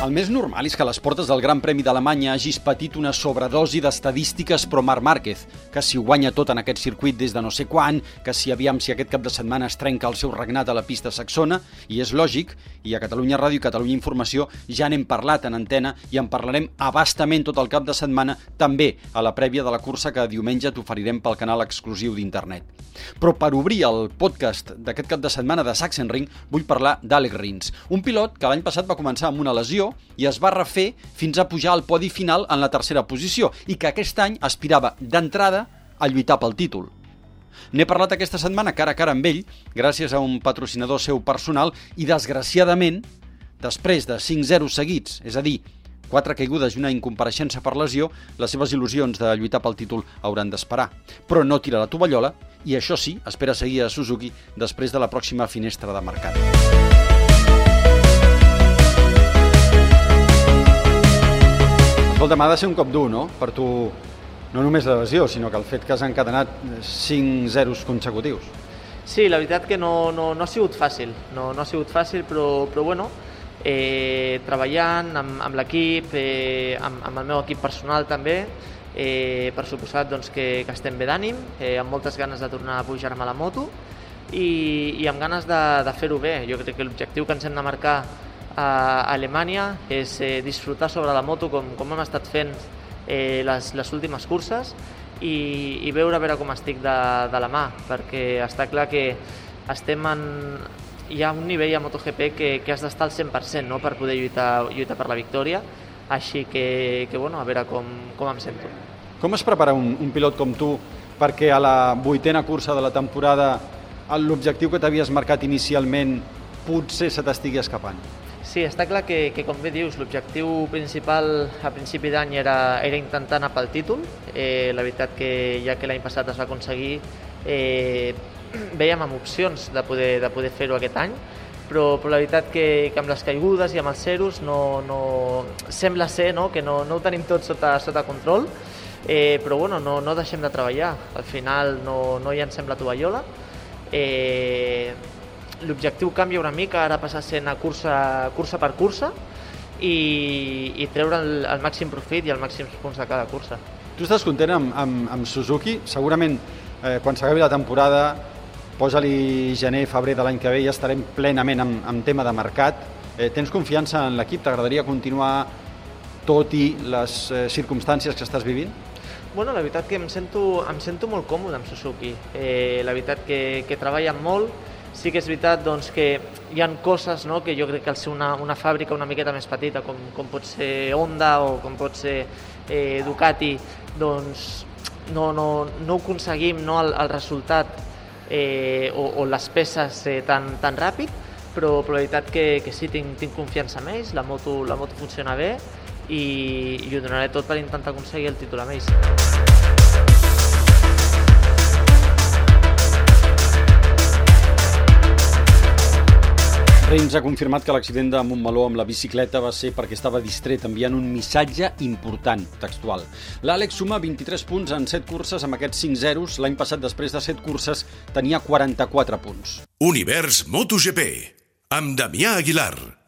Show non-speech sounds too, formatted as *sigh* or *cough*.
El més normal és que a les portes del Gran Premi d'Alemanya hagis patit una sobredosi d'estadístiques pro Marc Márquez, que si ho guanya tot en aquest circuit des de no sé quan, que si aviam si aquest cap de setmana es trenca el seu regnat a la pista saxona, i és lògic, i a Catalunya Ràdio i Catalunya Informació ja n'hem parlat en antena i en parlarem abastament tot el cap de setmana, també a la prèvia de la cursa que diumenge t'oferirem pel canal exclusiu d'internet. Però per obrir el podcast d'aquest cap de setmana de Sachsenring vull parlar d'Àlex Rins, un pilot que l'any passat va començar amb una lesió i es va refer fins a pujar al podi final en la tercera posició i que aquest any aspirava d'entrada a lluitar pel títol. N'he parlat aquesta setmana cara a cara amb ell, gràcies a un patrocinador seu personal, i desgraciadament, després de 5-0 seguits, és a dir, quatre caigudes i una incompareixença per lesió, les seves il·lusions de lluitar pel títol hauran d'esperar. Però no tira la tovallola i això sí, espera seguir a Suzuki després de la pròxima finestra de mercat. Escolta, m'ha de ser un cop dur, no? Per tu, no només la lesió, sinó que el fet que has encadenat 5 zeros consecutius. Sí, la veritat que no, no, no ha sigut fàcil, no, no ha sigut fàcil, però, però bueno, eh, treballant amb, amb l'equip, eh, amb, amb el meu equip personal també, eh, per suposat doncs, que, que estem bé d'ànim, eh, amb moltes ganes de tornar a pujar-me a la moto i, i amb ganes de, de fer-ho bé. Jo crec que l'objectiu que ens hem de marcar a Alemanya és eh, disfrutar sobre la moto com, com hem estat fent eh, les, les últimes curses i, i veure a veure com estic de, de la mà, perquè està clar que estem en, hi ha un nivell a MotoGP que, que has d'estar al 100% no? per poder lluitar, lluitar per la victòria, així que, que bueno, a veure com, com em sento. Com es prepara un, un pilot com tu perquè a la vuitena cursa de la temporada l'objectiu que t'havies marcat inicialment potser se t'estigui escapant? Sí, està clar que, que com bé dius, l'objectiu principal a principi d'any era, era intentar anar pel títol. Eh, la veritat que ja que l'any passat es va aconseguir, eh, *clears throat* veiem amb opcions de poder, de poder fer-ho aquest any, però, però la veritat que, que amb les caigudes i amb els ceros no, no, sembla ser no, que no, no ho tenim tot sota, sota control, eh, però bueno, no, no deixem de treballar. Al final no, no llancem la tovallola. Eh, l'objectiu canvia una mica, ara passa a ser anar cursa, cursa per cursa i, i treure el, el màxim profit i el màxim punts de cada cursa. Tu estàs content amb, amb, amb Suzuki? Segurament eh, quan s'acabi la temporada, posa-li gener, febrer de l'any que ve, ja estarem plenament amb, amb tema de mercat. Eh, tens confiança en l'equip? T'agradaria continuar tot i les eh, circumstàncies que estàs vivint? Bueno, la veritat que em sento, em sento molt còmode amb Suzuki. Eh, la veritat que, que treballen molt, sí que és veritat doncs, que hi han coses no, que jo crec que al ser una, una fàbrica una miqueta més petita, com, com pot ser Honda o com pot ser eh, Ducati, doncs no, no, no aconseguim no, el, el resultat eh, o, o les peces eh, tan, tan ràpid, però, però la veritat que, que sí, tinc, tinc confiança en ells, la moto, la moto funciona bé i, i ho donaré tot per intentar aconseguir el títol amb ells. Reims ha confirmat que l'accident de Montmeló amb la bicicleta va ser perquè estava distret enviant un missatge important, textual. L'Àlex suma 23 punts en 7 curses amb aquests 5 zeros. L'any passat, després de 7 curses, tenia 44 punts. Univers MotoGP. Amb Damià Aguilar.